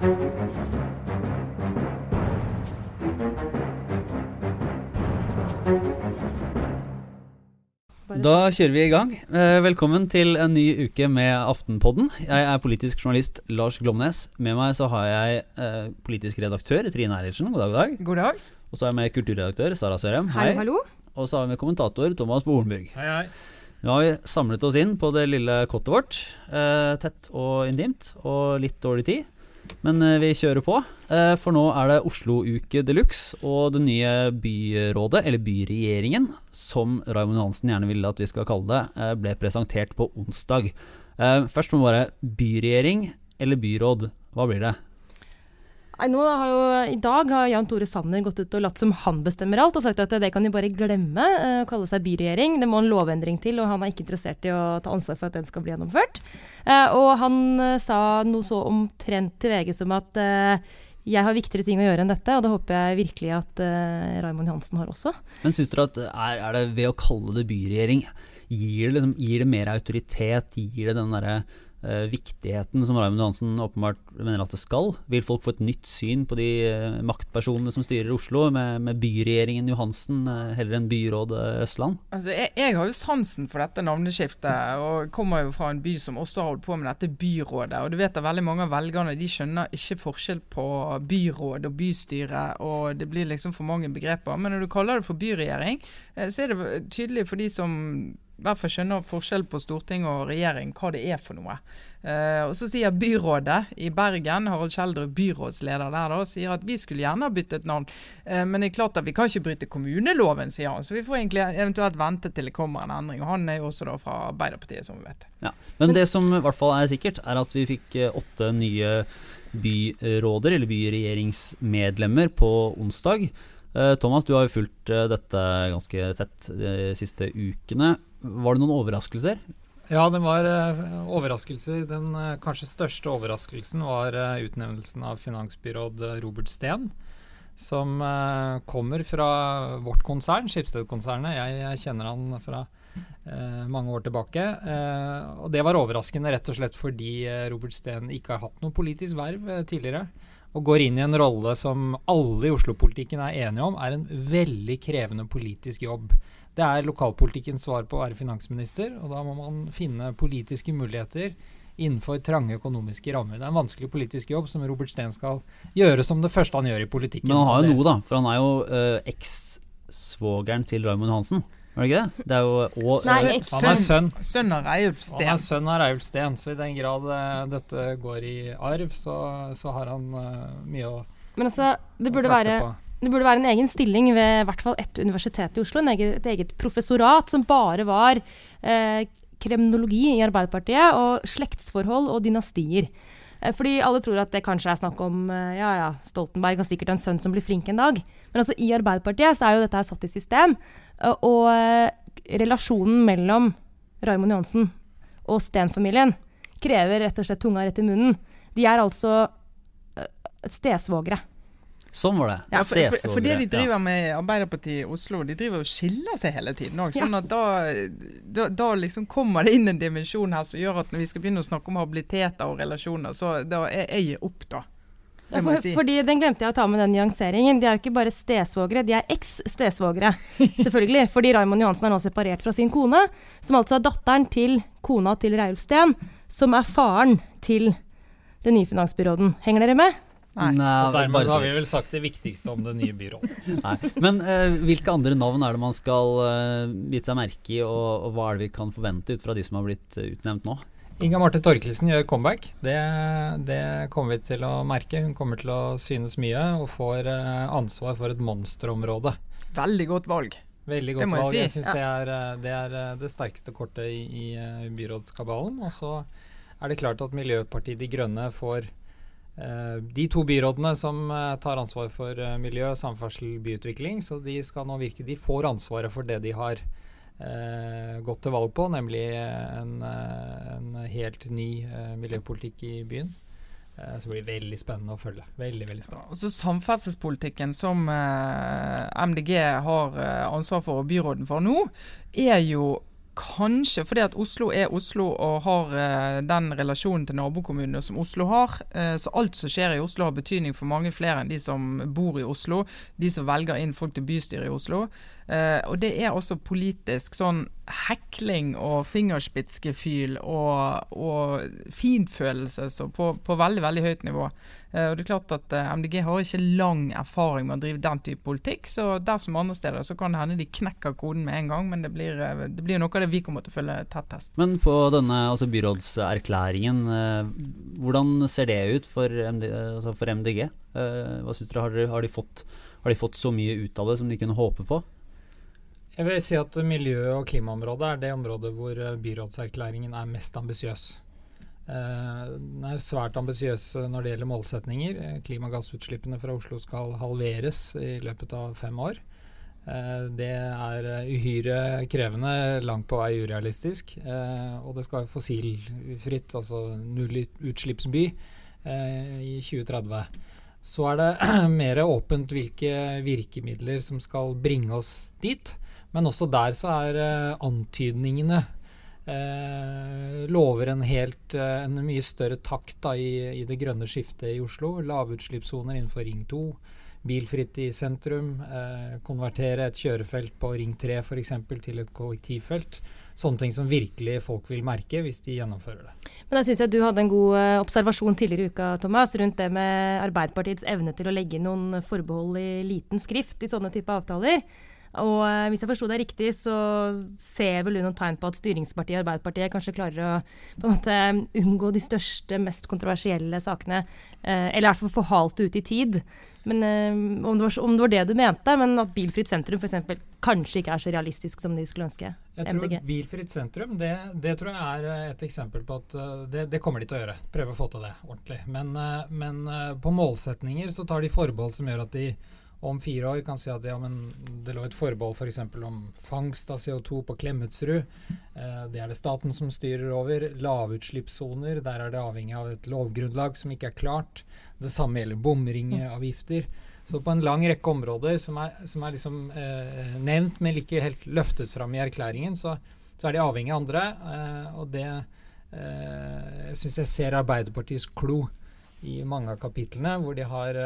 Da kjører vi i gang. Eh, velkommen til en ny uke med Aftenpodden. Jeg er politisk journalist Lars Glomnes. Med meg så har jeg eh, politisk redaktør Trine Eilertsen. God dag, god dag. God dag. Og så er jeg med kulturredaktør Sara Sørem. Hei. hallo. Og så har vi med kommentator Thomas Bornburg. Hei, hei. Nå har vi samlet oss inn på det lille kottet vårt. Eh, tett og intimt, og litt dårlig tid. Men eh, vi kjører på, eh, for nå er det Oslo-uke de luxe og det nye byrådet, eller byregjeringen, som Raymond Johansen gjerne vil at vi skal kalle det, eh, ble presentert på onsdag. Først må vi bare byregjering eller byråd, hva blir det? Nå har jo, I dag har Jan Tore Sanner gått ut og latt som han bestemmer alt, og sagt at det kan de bare glemme eh, å kalle seg byregjering. Det må en lovendring til, og han er ikke interessert i å ta ansvar for at den skal bli gjennomført. Eh, og han eh, sa noe så omtrent til VG som at jeg har viktigere ting å gjøre enn dette, og det håper jeg virkelig at Raymond Johansen har også. Men syns dere at er, er, det ved å kalle det byregjering, gir det, liksom, gir det mer autoritet? Gir det den derre uh, viktigheten som Raymond Johansen åpenbart mener at det skal? Vil folk få et nytt syn på de uh, maktpersonene som styrer Oslo, med, med byregjeringen Johansen uh, heller enn byrådet Østland? Altså, jeg, jeg, har jo sansen for dette navneskiftet, og kommer jo fra en by som også har holdt på med dette byrådet. Og du vet at veldig mange av velgerne de skjønner ikke forskjell på byråd og bystyre, og det blir liksom for mange begreper. Men når du kaller det for byregjering, så er det tydelig for de som hvert fall skjønner forskjell på storting og regjering, hva det er for noe. Eh, og Så sier byrådet i Bergen, Harald Kjeldrup, byrådsleder der, da, sier at vi skulle gjerne ha byttet navn. Eh, men det er klart at vi kan ikke bryte kommuneloven, sier han. Så vi får egentlig eventuelt vente til det kommer en endring. Og han er jo også da fra Arbeiderpartiet, som vi vet. Ja, Men det som i hvert fall er sikkert, er at vi fikk åtte nye byråder, eller byregjeringsmedlemmer, på onsdag. Thomas, du har jo fulgt dette ganske tett de siste ukene. Var det noen overraskelser? Ja, det var uh, overraskelser. Den kanskje største overraskelsen var utnevnelsen av finansbyråd Robert Steen. Som kommer fra vårt konsern, Skipsted-konsernet. Jeg, kjenner han fra mange år tilbake. og det var overraskende rett og slett fordi Robert Steen ikke har hatt noe politisk verv tidligere. Og går inn i en rolle som alle i Oslo-politikken er enige om er en veldig krevende politisk jobb. Det er lokalpolitikkens svar på å være finansminister, og da må man finne politiske muligheter innenfor trange økonomiske rammer. Det er en vanskelig politisk jobb som Robert Steen skal gjøre som det første han gjør i politikken. Men han har jo noe, da, for han er jo eh, eks-svogeren til Raymond Hansen. Er det ikke det? det er jo, og, Nei, han er sønn. Sønn av Reiulf Steen. Han er sønn av Reiulf Steen, så i den grad uh, dette går i arv, så, så har han uh, mye å Men altså, det burde være på. Det burde være en egen stilling ved hvert fall ett universitet i Oslo. Eget, et eget professorat som bare var eh, kremnologi i Arbeiderpartiet, og slektsforhold og dynastier. Eh, fordi alle tror at det kanskje er snakk om eh, ja ja, Stoltenberg har sikkert en sønn som blir flink en dag. Men altså i Arbeiderpartiet så er jo dette her satt i system. Og, og eh, relasjonen mellom Raymond Johansen og Steen-familien krever rett og slett tunga rett i munnen. De er altså eh, stesvogere. Sånn var det. Ja, for, for, for, det de driver med Arbeiderpartiet i Oslo, de driver og skiller seg hele tiden òg. Sånn at da, da, da, liksom kommer det inn en dimensjon her som gjør at når vi skal begynne å snakke om habiliteter og relasjoner, så da er jeg opp, da. Ja, for, si. fordi Den glemte jeg å ta med den nyanseringen. De er jo ikke bare stesvogere, de er eks-stesvogere. Selvfølgelig. Fordi Raymond Johansen er nå separert fra sin kone, som altså er datteren til kona til Reiulf Steen, som er faren til den nye finansbyråden. Henger dere med? Nei. Nei og dermed har vi vel sagt det viktigste om det nye byrådet. Men uh, hvilke andre navn er det man skal uh, bite seg merke i, og, og, hva er det vi kan forvente ut fra de som har blitt uh, utnevnt nå? Inga Marte Torkelsen gjør comeback. Det, det, kommer vi til å merke. Hun kommer til å synes mye og får ansvar for et monsterområde. Veldig godt valg. Veldig godt valg. Jeg, si. jeg syns ja. det, det, er det sterkeste kortet i, i byrådskabalen. Og så er det klart at Miljøpartiet De Grønne får Eh, de to byrådene som eh, tar ansvar for eh, miljø, samferdsel, byutvikling, så de skal nå virke De får ansvaret for det de har eh, gått til valg på, nemlig en, en helt ny eh, miljøpolitikk i byen. Eh, så blir det veldig spennende å følge. Veldig, veldig spennende. Så Samferdselspolitikken som MDG har ansvar for, og byråden for nå, er jo kanskje fordi at Oslo er Oslo og har uh, den relasjonen til nabokommunene som Oslo har. Uh, så alt som skjer i Oslo har betydning for mange flere enn de som bor i Oslo. De som velger inn folk til bystyret i Oslo. Uh, og det er også politisk sånn hekling og fingerspitzgefühl og, og finfølelse på, på, veldig veldig høyt nivå. Uh, og det er klart at uh, MDG har ikke lang erfaring med å drive den type politikk, så der som andre steder så kan det hende de knekker koden med en gang, men det blir, uh, det blir noe av det vi kommer til å følge tettest. Men på denne altså byrådserklæringen, hvordan ser det ut for, MD, altså for MDG? hva synes dere, har, har, de fått, har de fått så mye ut av det som de kunne håpe på? Jeg vil si at miljø- og klimaområdet er det området hvor eh, byrådserklæringen er mest ambisiøs. Eh, den er svært ambisiøs når det gjelder målsetninger. Eh, klimagassutslippene fra Oslo skal halveres i løpet av fem år. Det er uhyre krevende, langt på vei urealistisk. Og det skal være fossilfritt, altså nullutslippsby, i 2030. Så er det mer åpent hvilke virkemidler som skal bringe oss dit. Men også der så er antydningene uh, lover en helt uh, en mye større takt da, i, i, det grønne skiftet i Oslo. Lavutslippssoner innenfor Ring 2. Bilfritt i sentrum. konvertere et kjørefelt på Ring 3 f.eks. til et kollektivfelt. Sånne ting som virkelig folk vil merke hvis de gjennomfører det. Men da syns jeg du hadde en god observasjon tidligere i uka Thomas, rundt det med Arbeiderpartiets evne til å legge inn noen forbehold i liten skrift i sånne type avtaler. Og eh, hvis jeg forsto deg riktig, så ser vel du noen tegn på at styringspartiet Arbeiderpartiet kanskje klarer å på en måte unngå de største, mest kontroversielle sakene. Eh, eller i hvert fall forhalt det ut i tid. Men eh, om, det var, om, det var, det du mente, men at bilfritt sentrum f.eks. kanskje ikke er så realistisk som de skulle ønske? Jeg tror MDG. Bilfritt sentrum, det, det, tror jeg er et eksempel på at det, det, kommer de til å gjøre. Prøve å få til det ordentlig. Men, men på målsetninger så tar de forbehold som gjør at de om fire år kan si at ja, det lå et forbehold f.eks. For om fangst av CO2 på Klemetsrud. Eh, det er det staten som styrer over. Lavutslippssoner, der er det avhengig av et lovgrunnlag som ikke er klart. Det samme gjelder bomringeavgifter. Så på en lang rekke områder som er, som er liksom, eh, nevnt, men ikke helt løftet fram i erklæringen, så, så er de avhengig av andre. Eh, og det eh, syns jeg ser Arbeiderpartiets klo i mange av kapitlene, hvor de har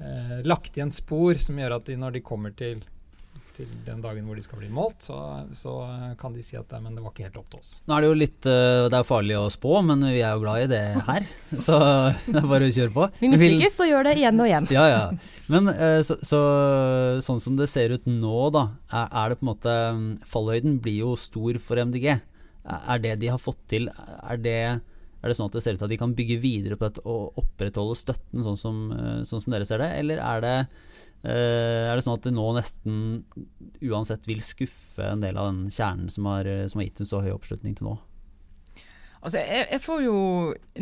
eh, lagt igjen spor som gjør at de, når de kommer til, til den dagen hvor de skal bli målt, så, så kan de si at men det var ikke helt opp til oss. Nå er det jo litt uh, Det er farlig å spå, men vi er jo glad i det her. Så det er bare å kjøre på. Vi mislykkes og gjør det igjen og igjen. Ja, ja. Men uh, så, så, sånn som det ser ut nå, da, er, er det på en måte Fallhøyden blir jo stor for MDG. Er det de har fått til, er det er det sånn at det ser ut til at de kan bygge videre på dette og opprettholde støtten sånn som, eh, sånn som dere ser det, eller er det, uh, er det sånn at det nå nesten uansett vil skuffe en del av den kjernen som har, som har gitt en så høy oppslutning til nå? Altså, jeg, jeg, får jo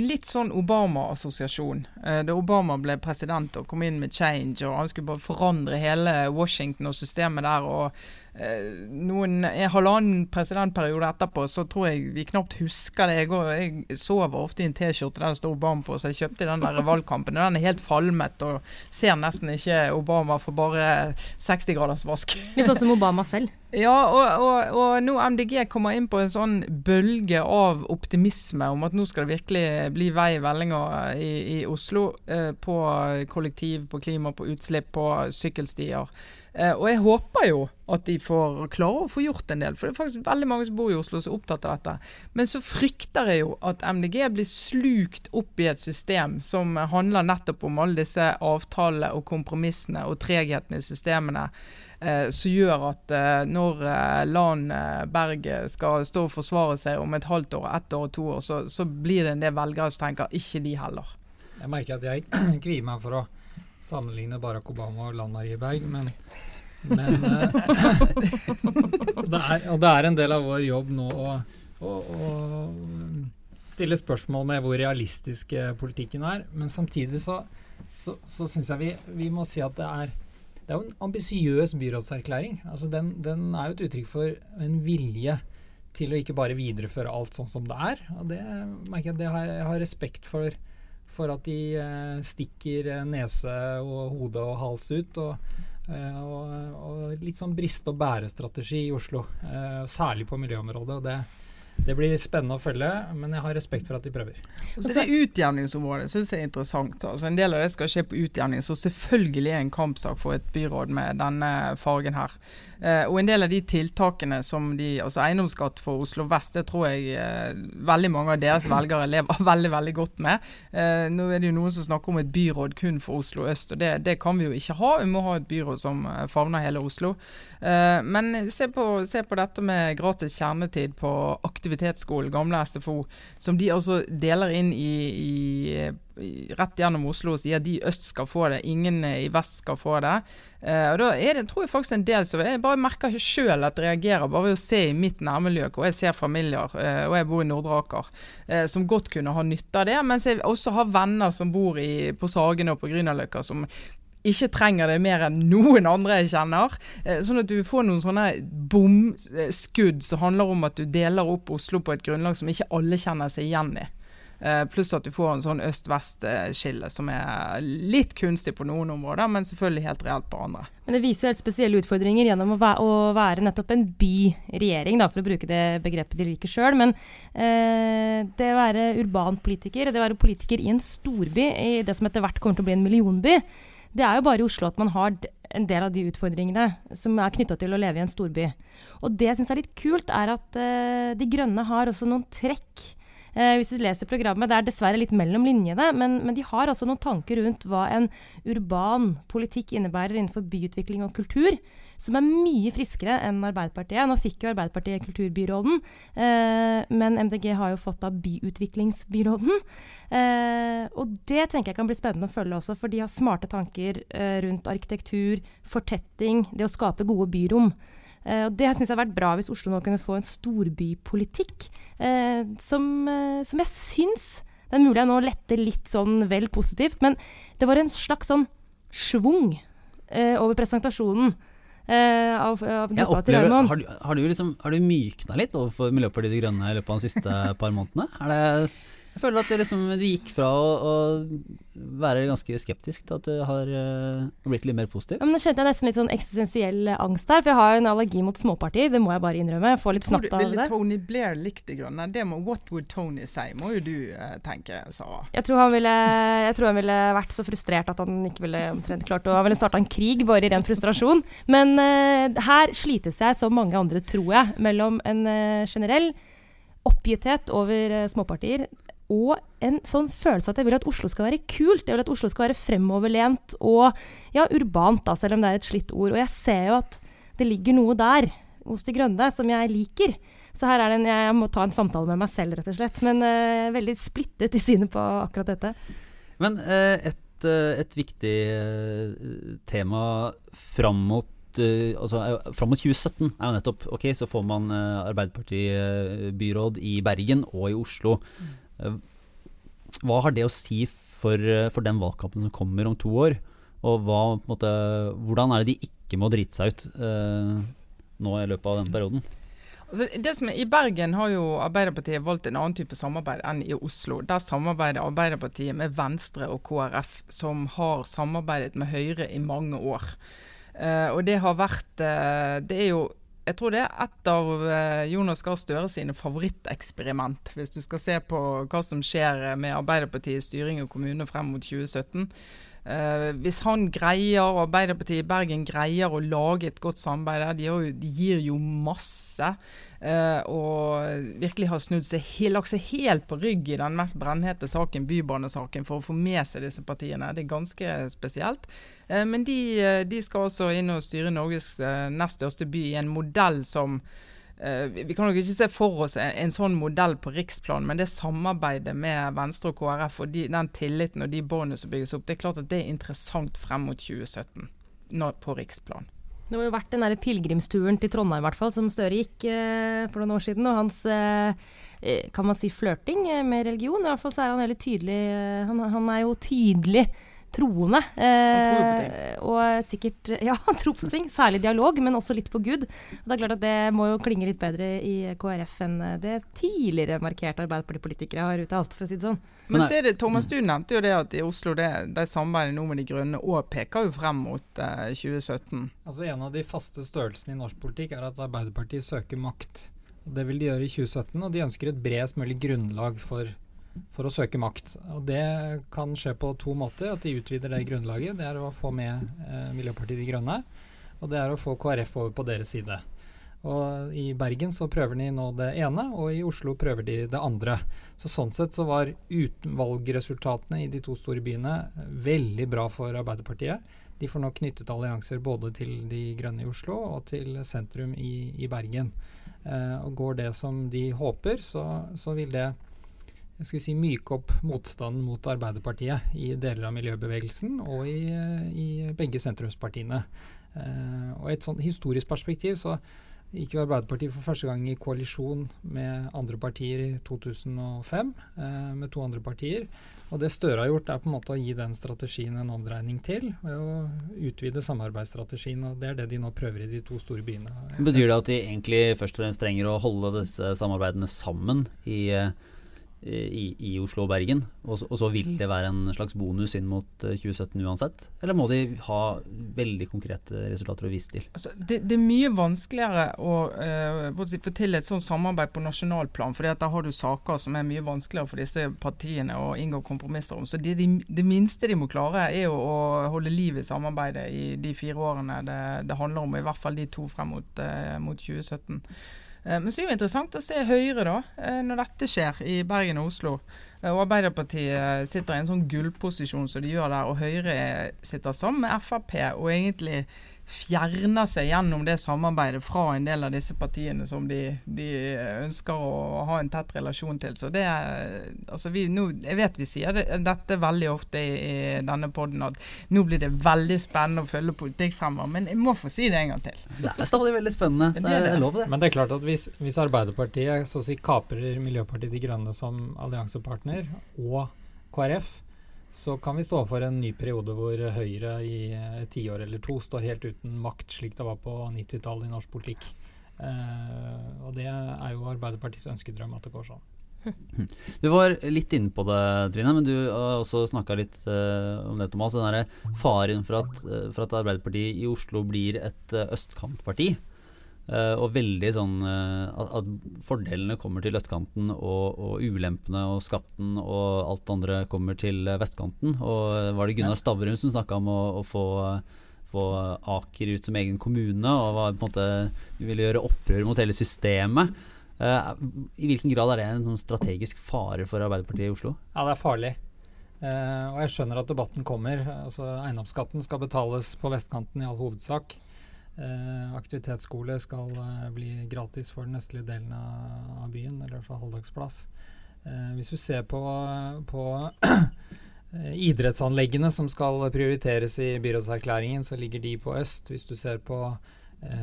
litt sånn Obama-assosiasjon. Eh, da Obama ble president og kom inn med change, og han skulle bare forandre hele Washington og systemet der. og Eh, noen en halvannen presidentperiode etterpå, så tror jeg vi knapt husker det. Jeg, går, jeg sover ofte i en T-skjorte der det står Obama på, så jeg kjøpte den der valgkampen. Den er helt falmet og ser nesten ikke Obama for bare 60 graders vask. Litt sånn som Obama selv? Ja, og, og, og nå MDG kommer inn på en sånn bølge av optimisme om at nå skal det virkelig bli vei i vellinga i, i, Oslo. Eh, på kollektiv, på klima, på utslipp, på sykkelstier. Eh, og jeg håper jo at de får klare å få gjort en del, for det er faktisk veldig mange som bor i Oslo som er opptatt av dette. Men så frykter jeg jo at MDG blir slukt opp i et system som handler nettopp om alle disse avtalene og kompromissene og treghetene i systemene. Eh, som gjør at eh, når eh, Lan eh, Berg skal stå og forsvare seg om et halvt år, ett år og to år, så, så blir det en del velgere som tenker ikke de heller. Jeg merker at jeg kvier meg for å sammenligne Barack Obama og Lan Marie Berg, men, men uh, det er, Og det er en del av vår jobb nå å, å, å stille spørsmål med hvor realistisk politikken er. Men samtidig så, så, så syns jeg vi, vi, må si at det er det er jo en ambisiøs byrådserklæring. Altså den, den, er jo et uttrykk for en vilje til å ikke bare videreføre alt sånn som det er. Og det merker jeg, det har, jeg har respekt for for at de eh, stikker nese og hode og hals ut og, og, og, litt sånn briste og bære-strategi i Oslo. særlig på miljøområdet. og det det blir spennende å følge, men jeg har respekt for at de prøver. Og så det Utjevningsområdet syns jeg er interessant. Altså, en del av det skal skje på utjevning, så selvfølgelig er en kampsak for et byråd med denne fargen her. Eh, og en del av de tiltakene som de Altså eiendomsskatt for Oslo vest, det tror jeg eh, veldig mange av deres velgere lever veldig veldig godt med. Eh, nå er det jo noen som snakker om et byråd kun for Oslo øst, og det, det kan vi jo ikke ha. Vi må ha et byråd som eh, favner hele Oslo. Eh, men se på, se på dette med gratis kjernetid på aktivitet aktivitetsskolen, gamle SFO, som de også deler inn i, i, rett gjennom Oslo og sier de i øst skal få det, ingen i vest skal få det. Eh, og da er det, tror jeg faktisk en del som Jeg bare merker ikke sjøl at jeg reagerer, bare ved å se i mitt nærmiljø hvor jeg ser familier, eh, og jeg bor i Nordre Aker, eh, som godt kunne ha nytte av det. Mens jeg også har venner som bor i, på Sagene og på Grünerløkka, som ikke trenger det mer enn noen andre jeg kjenner. Eh, sånn at du får noen sånne bomskudd som handler om at du deler opp Oslo på et grunnlag som ikke alle kjenner seg igjen i. Uh, pluss at du får en sånn øst-vest-skille som er litt kunstig på noen områder, men selvfølgelig helt reelt på andre. Men det viser jo helt spesielle utfordringer gjennom å, være nettopp en byregjering, for å bruke det begrepet de liker sjøl. Men eh, det å være urban politiker, det å være politiker i en storby, i det som etter hvert kommer til å bli en millionby, det er jo bare i Oslo at man har en del av de utfordringene som er knytta til å leve i en storby. Og det jeg syns er litt kult, er at uh, De Grønne har også noen trekk. Uh, hvis du leser programmet, Det er dessverre litt mellom linjene, men, men, de har altså noen tanker rundt hva en urban politikk innebærer innenfor byutvikling og kultur som er mye friskere enn Arbeiderpartiet. Nå fikk jo Arbeiderpartiet kulturbyråden, eh, men MDG har jo fått av byutviklingsbyråden. Eh, og det tenker jeg kan bli spennende å følge også, for de har smarte tanker eh, rundt arkitektur, fortetting, det å skape gode byrom. Uh, og Det syns jeg har vært bra hvis Oslo nå kunne få en storbypolitikk uh, som, uh, som, jeg syns Det er mulig jeg nå letter litt sånn vel positivt, men det var en slags sånn schwung over presentasjonen. Uh, av, av gruppa til Raymond. Har, har, du liksom, har du mykna litt overfor Miljøpartiet De Grønne i løpet av de siste par månedene? Er det jeg føler at du, liksom, du gikk fra å, å, være ganske skeptisk til at du har uh, blitt litt mer positiv. Ja, men Da kjente jeg nesten litt sånn eksistensiell angst her, for jeg har jo en allergi mot småpartier. Det må jeg bare innrømme. Jeg får litt fnatt av det. Ville Tony Blair likt De Grønne? Det må What would Tony say, må jo du uh, tenke, Sara. Jeg tror, han ville, jeg tror han ville vært så frustrert at han ikke ville omtrent klart å Han ville starta en krig bare i ren frustrasjon. Men uh, her slites jeg, som mange andre, tror jeg, mellom en generell oppgitthet over småpartier og en sånn følelse at jeg vil at Oslo skal være kult. Jeg vil at Oslo skal være fremoverlent og ja, urbant, da, selv om det er et slitt ord. Og jeg ser jo at det ligger noe der hos De Grønne som jeg liker. Så her er det en, jeg må ta en samtale med meg selv, rett og slett. Men uh, veldig splittet i synet på akkurat dette. Men uh, et, uh, et, viktig tema fram mot altså, fram mot 2017 er jo nettopp Ok, så får man Arbeiderparti-byråd i Bergen og i Oslo. Mm. Eh, hva har det å si for, eh, for, den valgkampen som kommer om to år? Og hva, måte, hvordan er det de ikke må drite seg ut eh, nå i løpet av denne perioden? Altså, det som er, I Bergen har jo Arbeiderpartiet valgt en annen type samarbeid enn i Oslo. Der samarbeider Arbeiderpartiet med Venstre og KrF, som har samarbeidet med Høyre i mange år. Uh, og det har vært uh, Det er jo jeg tror det er et av eh, Jonas Gahr Støre sine favoritteksperiment, hvis du skal se på hva som skjer med Arbeiderpartiets styring av kommune frem mot 2017. Uh, hvis han greier, og Arbeiderpartiet i Bergen greier å lage et godt samarbeid der, de, de gir jo masse, uh, og virkelig har snudd seg, lagt seg helt på rygg i den mest brennhete saken, bybanesaken, for å få med seg disse partiene. Det er ganske spesielt. Uh, men de, de, skal altså inn og styre Norges nest største by i en modell som vi kan nok ikke se for oss en, en, sånn modell på riksplan, men det samarbeidet med Venstre og KrF og de, den tilliten og de båndene som bygges opp, det er klart at det er interessant frem mot 2017 når, på riksplan. Det har jo vært den der pilegrimsturen til Trondheim hvert fall, som Støre gikk eh, for noen år siden. Og hans eh, kan man si flørting med religion. I hvert fall så er han veldig tydelig han, han er jo tydelig troende. Eh, og sikkert Ja, han tror på ting. Særlig dialog, men også litt på Gud. Og det er klart at det må jo klinge litt bedre i KrF enn det tidligere markerte Arbeiderpartipolitikere har uttalt, for å si det sånn. Men så er det, Thomas, du nevnte jo det at i Oslo det, de samarbeider nå med De Grønne og peker jo frem mot eh, 2017. Altså En av de faste størrelsene i norsk politikk er at Arbeiderpartiet søker makt. Det vil de gjøre i 2017, og de ønsker et bredest mulig grunnlag for for å søke makt. Og Det kan skje på to måter. At de utvider det grunnlaget. Det er å få med eh, Miljøpartiet De Grønne. Og det er å få KrF over på deres side. Og I Bergen så prøver de nå det ene, og i Oslo prøver de det andre. Så Sånn sett så var utenvalgresultatene i de to store byene veldig bra for Arbeiderpartiet. De får nå knyttet allianser både til De Grønne i Oslo og til sentrum i, i Bergen. Eh, og Går det som de håper, så, så vil det skal vi si, myke opp motstanden mot Arbeiderpartiet i deler av miljøbevegelsen og i, i begge sentrumspartiene. Uh, og et sånt historisk perspektiv så gikk jo Arbeiderpartiet for første gang i koalisjon med andre partier i 2005, eh, med to andre partier. Og det Støre har gjort, er på en måte å gi den strategien en omdreining til. Ved å utvide samarbeidsstrategien. og Det er det de nå prøver i de to store byene. Betyr det at de egentlig først og fremst trenger å holde disse samarbeidene sammen i eh, i, i, Oslo og Bergen, og så, og så, vil det være en slags bonus inn mot 2017 eh, uansett? Eller må de ha veldig konkrete resultater å vise til? Altså, det, det, er mye vanskeligere å uh, få til et sånt samarbeid på nasjonalplan, for da har du saker som er mye vanskeligere for disse partiene å inngå kompromisser om. Så det, de, det minste de må klare, er jo å holde liv i samarbeidet i de fire årene det, det handler om, i hvert fall de to frem mot, uh, mot 2017. Eh, men så er det jo interessant å se Høyre, da, eh, når dette skjer i Bergen og Oslo. Eh, og Arbeiderpartiet sitter i en sånn gullposisjon som de gjør der, og Høyre sitter sammen med Frp og egentlig fjerner seg gjennom det samarbeidet fra en del av disse partiene som de, de ønsker å ha en tett relasjon til. Så det altså vi, nå, Jeg vet vi sier det, dette veldig ofte i, i denne poden at nå blir det veldig spennende å følge politikk fremover, men jeg må få si det en gang til. Det er stadig veldig spennende. Det er, det er lov, det. Men det er klart at hvis, hvis Arbeiderpartiet så å si kaprer Miljøpartiet De Grønne som alliansepartner, og KrF så kan vi stå for en ny periode hvor Høyre i et tiår eller to står helt uten makt, slik det var på 90-tallet i norsk politikk. Eh, og det er jo Arbeiderpartiets ønskedrøm at det går sånn. Du var litt inne på det, Trine, men du har også snakka litt uh, om det, Thomas. Den der faren for at, uh, for at Arbeiderpartiet i Oslo blir et uh, østkantparti. Uh, og veldig sånn uh, at, at, fordelene kommer til østkanten, og, og, ulempene og skatten og alt andre kommer til vestkanten. Og var det Gunnar Stavrum som snakka om å, å få, få, Aker ut som egen kommune, og var, måte ville gjøre opprør mot hele systemet. Uh, I hvilken grad er det en sånn strategisk fare for Arbeiderpartiet i Oslo? Ja, det er farlig. og jeg skjønner at debatten kommer. Altså, Eiendomsskatten skal betales på vestkanten i all hovedsak. Eh, aktivitetsskole skal eh, bli gratis for den østlige delen av, byen, eller i hvert fall halvdagsplass. Eh, hvis du ser på, på idrettsanleggene som skal prioriteres i byrådserklæringen, så ligger de på øst. Hvis du ser på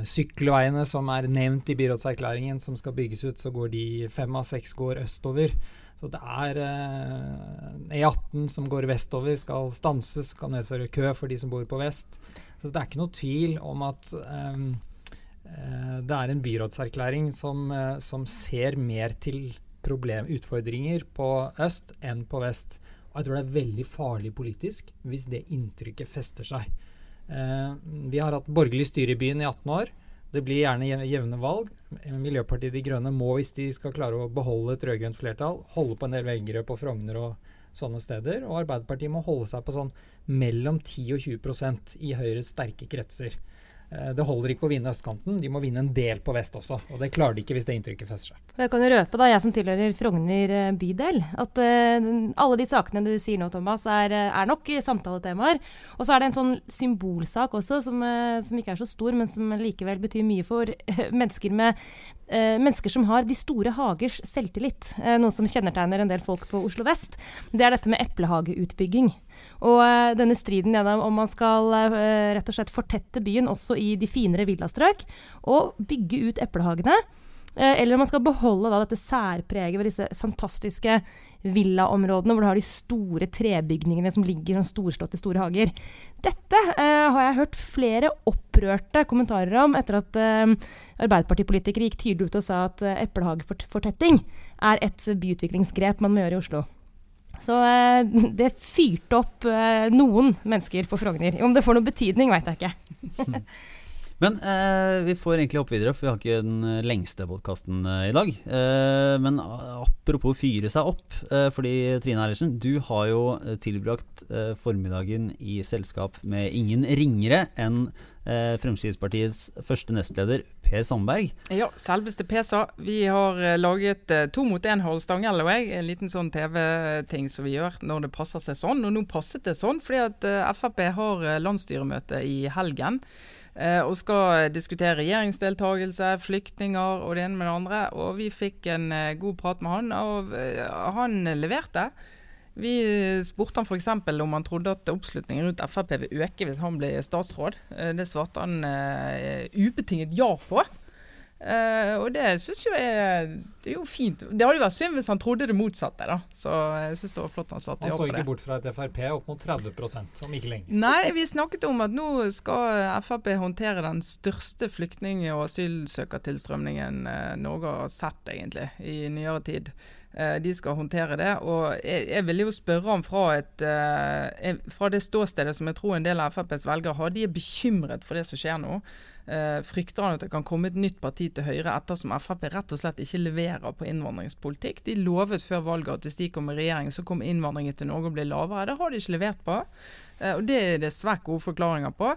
sykkelveiene som er nevnt i byrådserklæringen som skal bygges ut, så går de fem av seks går østover. Så det er eh, E18 som går vestover, skal stanses, kan medføre kø for de som bor på vest. Så det er ikke noe tvil om at um, det er en byrådserklæring som, uh, som ser mer til problem, utfordringer på øst enn på vest. Og jeg tror det er veldig farlig politisk hvis det inntrykket fester seg. Uh, vi har hatt borgerlig styre i byen i 18 år. Det blir gjerne jevne valg. Miljøpartiet De Grønne må, hvis de skal klare å beholde et rød-grønt flertall, holde på en del velgere på Frogner og sånne steder. Og Arbeiderpartiet må holde seg på sånn mellom 10 og 20% i Høyres sterke kretser. Eh, det holder ikke å vinne østkanten, de må vinne en del på vest også. Og det klarer de ikke hvis det inntrykket fester seg. Jeg kan jo røpe, da, jeg som tilhører Frogner eh, bydel, at uh, alle de sakene du sier nå, Thomas, er, er nok samtaletemaer. Og så er det en sånn symbolsak også, som, uh, som, ikke er så stor, men som likevel betyr mye for uh, mennesker med mennesker som har de store hagers selvtillit. noe som kjennetegner en del folk på Oslo vest. Det er dette med eplehageutbygging. Og uh, denne striden gjennom om man skal uh, rett og slett fortette byen også i de finere villastrøk, og bygge ut eplehagene. Eh, eller om man skal beholde da, dette særpreget ved disse fantastiske villaområdene hvor du har de store trebygningene som ligger som storslåtte store hager. Dette eh, har jeg hørt flere opprørte kommentarer om etter at eh, Arbeiderpartipolitikere gikk tydelig ut og sa at eh, eplehagefortetting er et byutviklingsgrep man må gjøre i Oslo. Så eh, det fyrte opp eh, noen mennesker på Frogner. Om det får noen betydning, veit jeg ikke. Men eh, vi får egentlig hoppe videre, for vi har ikke den eh, lengste podkasten eh, i dag. Eh, men apropos fyre seg opp, fordi Trine Eilertsen, du har jo tilbrakt formiddagen i selskap med ingen ringere enn Fremskrittspartiets første nestleder Per Sandberg. Ja, selveste PSA. Vi har laget to mot én-hold, Stanghelle og jeg. En liten sånn TV-ting som vi gjør når det passer seg sånn. Og nå passet det sånn fordi at Frp har landsstyremøte i helgen. Eh, og skal diskutere regjeringsdeltakelse, flyktninger og det ene med det andre. Og vi fikk en eh, god prat med han, og eh, han leverte. Vi spurte han f.eks. om han trodde at oppslutningen rundt Frp vil øke hvis han blir statsråd. Det svarte han ubetinget ja på. Uh, og det syns jo jeg Det er jo fint. Det hadde jo vært synd hvis han trodde det motsatte, da. Så jeg syns det var flott han svarte ja på det. Han så ikke bort fra et Frp opp mot 30 om ikke lenger. Nei, vi snakket om at nå skal Frp håndtere den største flyktning- og asylsøkertilstrømningen uh, Norge har sett, egentlig, i nyere tid. Uh, de skal håndtere det. Og jeg, jeg ville jo spørre om fra, et, fra det ståstedet som jeg tror en del av FrPs velgere har. De er bekymret for det som skjer nå eh, frykter han at det kan komme et nytt parti til Høyre ettersom Frp rett og slett ikke leverer på innvandringspolitikk. De lovet før valget at hvis de kom i regjering, så kom innvandringen til Norge og ble lavere. Det har de ikke levert på. Eh, og Det er det svært gode forklaringer på.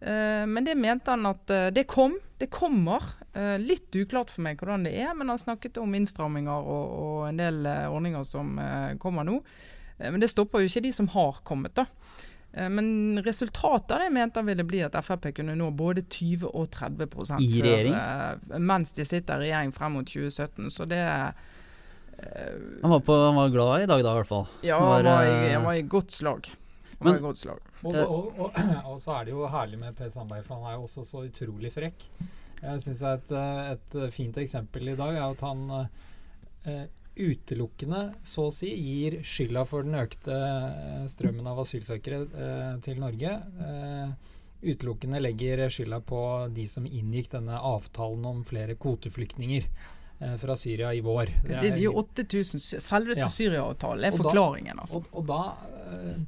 Eh, men det mente han at eh, det kom. Det kommer. Eh, litt uklart for meg hvordan det er, men han snakket om innstramminger og, og en del ordninger som kommer nå. Men det stopper jo ikke de som har kommet. da. Men resultatet av det mente han ville bli at Frp kunne nå både 20 og 30% I regjering? Før, mens de sitter i regjering frem mot 2017. Så det han, var på, han, var glad i dag, da, i hvert fall. Ja, han var, han var i. Han var i godt slag. Og, og, og, og, så er det jo herlig med Per Sandberg, for han er jo også så utrolig frekk. Jeg syns et, et fint eksempel i dag er at han uh, utelukkende, så å si, gir skylda for den økte eh, strømmen av asylsøkere eh, til Norge. Eh, utelukkende legger skylda på de som inngikk denne avtalen om flere kvoteflyktninger eh, fra Syria i vår. Det, er, det er jo 8000. Selveste ja. Syria-avtalen er forklaringen. Altså. Og, og da eh,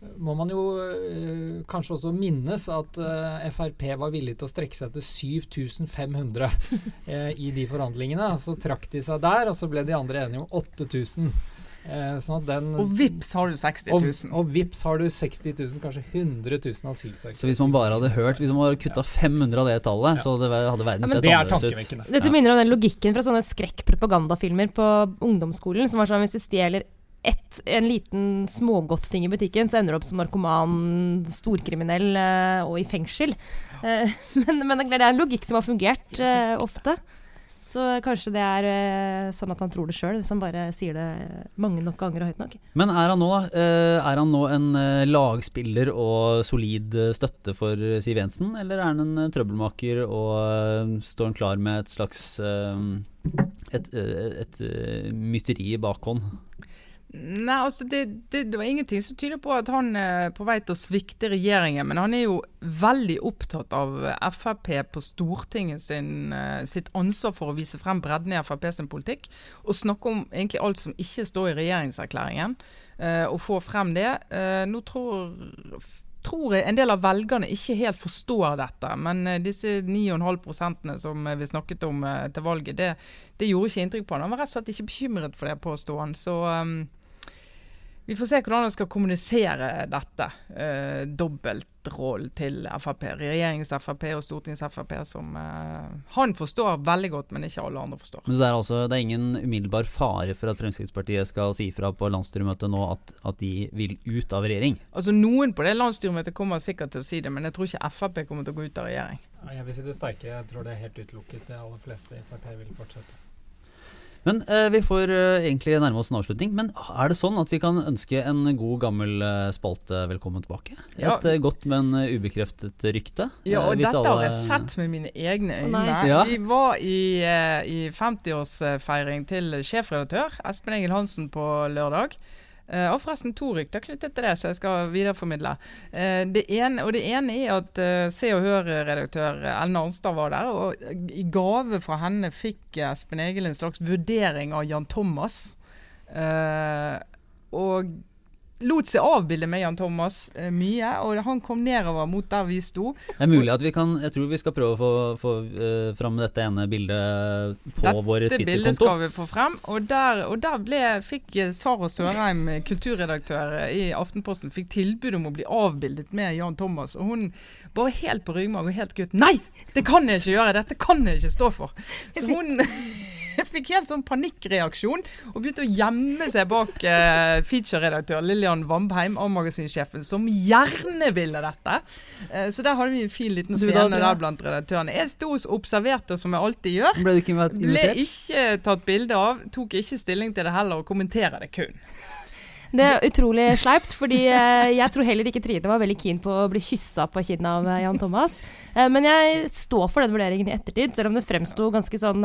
må man jo øh, kanskje også minnes at øh, Frp var villig til å strekke seg til 7500 øh, i de forhandlingene. Så trakk de seg der, og så ble de andre enige om 8000. Sånn den, og vips har du 60 000. Og, og vips har du 60 000, kanskje 100 000 asylsøkere. Så hvis man bare hadde hørt Hvis man hadde kutta 500 av det tallet, ja. så det hadde verden ja, sett annerledes ut. Dette minner om den logikken fra sånne skrekkpropagandafilmer på ungdomsskolen, som var sånn hvis du stjeler et, en liten smågodt-ting i butikken, så ender du opp som narkoman, storkriminell eh, og i fengsel. Eh, men, men, det er en logikk som har fungert eh, ofte. Så kanskje det er sånn at han tror det sjøl, hvis han bare sier det mange nok ganger og høyt nok. Men er han nå, er han nå en lagspiller og solid støtte for Siv Jensen, eller er han en trøbbelmaker og står han klar med et slags et, et, et mytteri i bakhånd? Nei, altså det, det, det, var ingenting som tyder på at han er på vei til å svikte regjeringen. Men han er jo veldig opptatt av Frp på Stortinget sin, eh, sitt ansvar for å vise frem bredden i Frp sin politikk. Og snakke om egentlig alt som ikke står i regjeringserklæringen, uh, og få frem det. Uh, nå tror, tror jeg en del av velgerne ikke helt forstår dette. Men disse 9,5% som vi snakket om til valget, det, det, gjorde ikke inntrykk på han. Han var rett og slett ikke bekymret for det, påsto han. Så um, vi får se hvordan han skal kommunisere dette. Eh, Dobbeltrollen til Frp. Regjerings-Frp og stortings-Frp som eh, han forstår veldig godt, men ikke alle andre forstår. Men det er, altså, det er ingen umiddelbar fare for at Fremskrittspartiet skal si fra på landsstyremøtet nå at, at, de vil ut av regjering? Altså Noen på det landsstyremøtet kommer sikkert til å si det, men jeg tror ikke Frp kommer til å gå ut av regjering. jeg vil si det sterke. Jeg tror det er helt utelukket. De aller fleste i Frp vil fortsette. Men eh, vi får eh, egentlig nærme oss en avslutning. Men er det sånn at vi kan ønske en god gammel eh, spalte velkommen tilbake? Ja. Et eh, godt, men uh, ubekreftet rykte? Ja, Eh, og dette alle- har jeg sett med mine egne øyne. Ja. Vi var i, i 50-årsfeiring til sjefredaktør Espen Engel Hansen på lørdag. Eh, og forresten to rykter knyttet til det, så jeg skal videreformidle. Uh, det ene, og det ene er at uh, Se og Hør-redaktør Ellen Arnstad var der. Og i gave fra henne fikk Espen Egil en slags vurdering av Jan Thomas. Og lot seg avbilde med Jan Thomas eh, mye. Og han kom nedover mot der vi sto. Det er mulig at vi kan Jeg tror vi skal prøve å få, få uh, fram dette ene bildet på Dette vår Twitter-konto. Dette bildet skal vi få frem. Og der, og der ble, fikk Sara Sørheim, eh, kulturredaktør eh, i Aftenposten, fikk tilbud om å bli avbildet med Jan Thomas. Og hun bare helt på ryggmarg og helt gutt Nei! Det kan jeg ikke gjøre! Dette kan jeg ikke stå for! Så hun fikk helt sånn panikkreaksjon og begynte å gjemme seg bak eh, featureredaktør Lillian Vambheim, A-magasinsjefen, som gjerne ville dette. Eh, så der hadde vi en fin liten scene da- der blant redaktørene. Jeg sto og observerte, som jeg alltid gjør. Ble du ikke invitert? Ble ikke tatt bilde av, tok ikke stilling til det heller, og kommenterer det kun. Det er utrolig sleipt, fordi eh, jeg tror heller ikke Trine var veldig keen på å bli kyssa på kinnet av eh, Jan Thomas. Eh, men jeg står for den vurderingen i ettertid, selv om det fremsto ganske sånn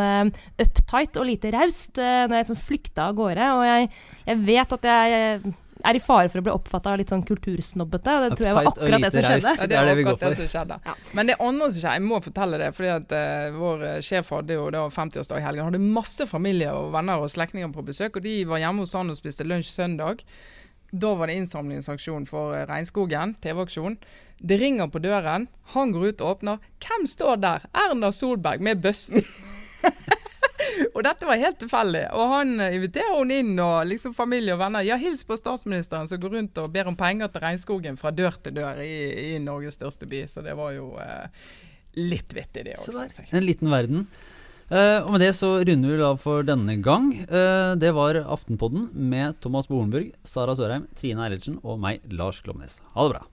uptight og lite raust når jeg liksom flykta av gårde. Og jeg, jeg vet at jeg er i fare for å bli oppfatta litt sånn kultursnobbete, og det tror jeg var akkurat det som skjedde. Ja, det er det vi går for. som skjedde. Men det andre som skjedde, jeg må fortelle det, fordi at uh, vår eh, sjef hadde jo da 50-årsdag i helgen. Han hadde masse familie og venner og slektninger på besøk, og de var hjemme hos han og spiste lunsj søndag. Da var det innsamlingsaksjon for eh, Regnskogen, TV-aksjon. Det ringer på døren, han går ut og åpner. Hvem står der? Erna Solberg med bøssen. og dette var helt tilfeldig. Og han eh, inviterer hun inn, og liksom familie og venner. Ja, hils på statsministeren som går rundt og ber om penger til regnskogen fra dør til dør i, i Norges største by. Så det var jo eh, litt vittig, det Så der, en liten verden. Uh, og med det så runder vi av for denne gang. Uh, det var Aftenpodden med Thomas Bolenburg, Sara Sørheim, Trine Eilertsen og meg, Lars Klomnes. Ha det bra.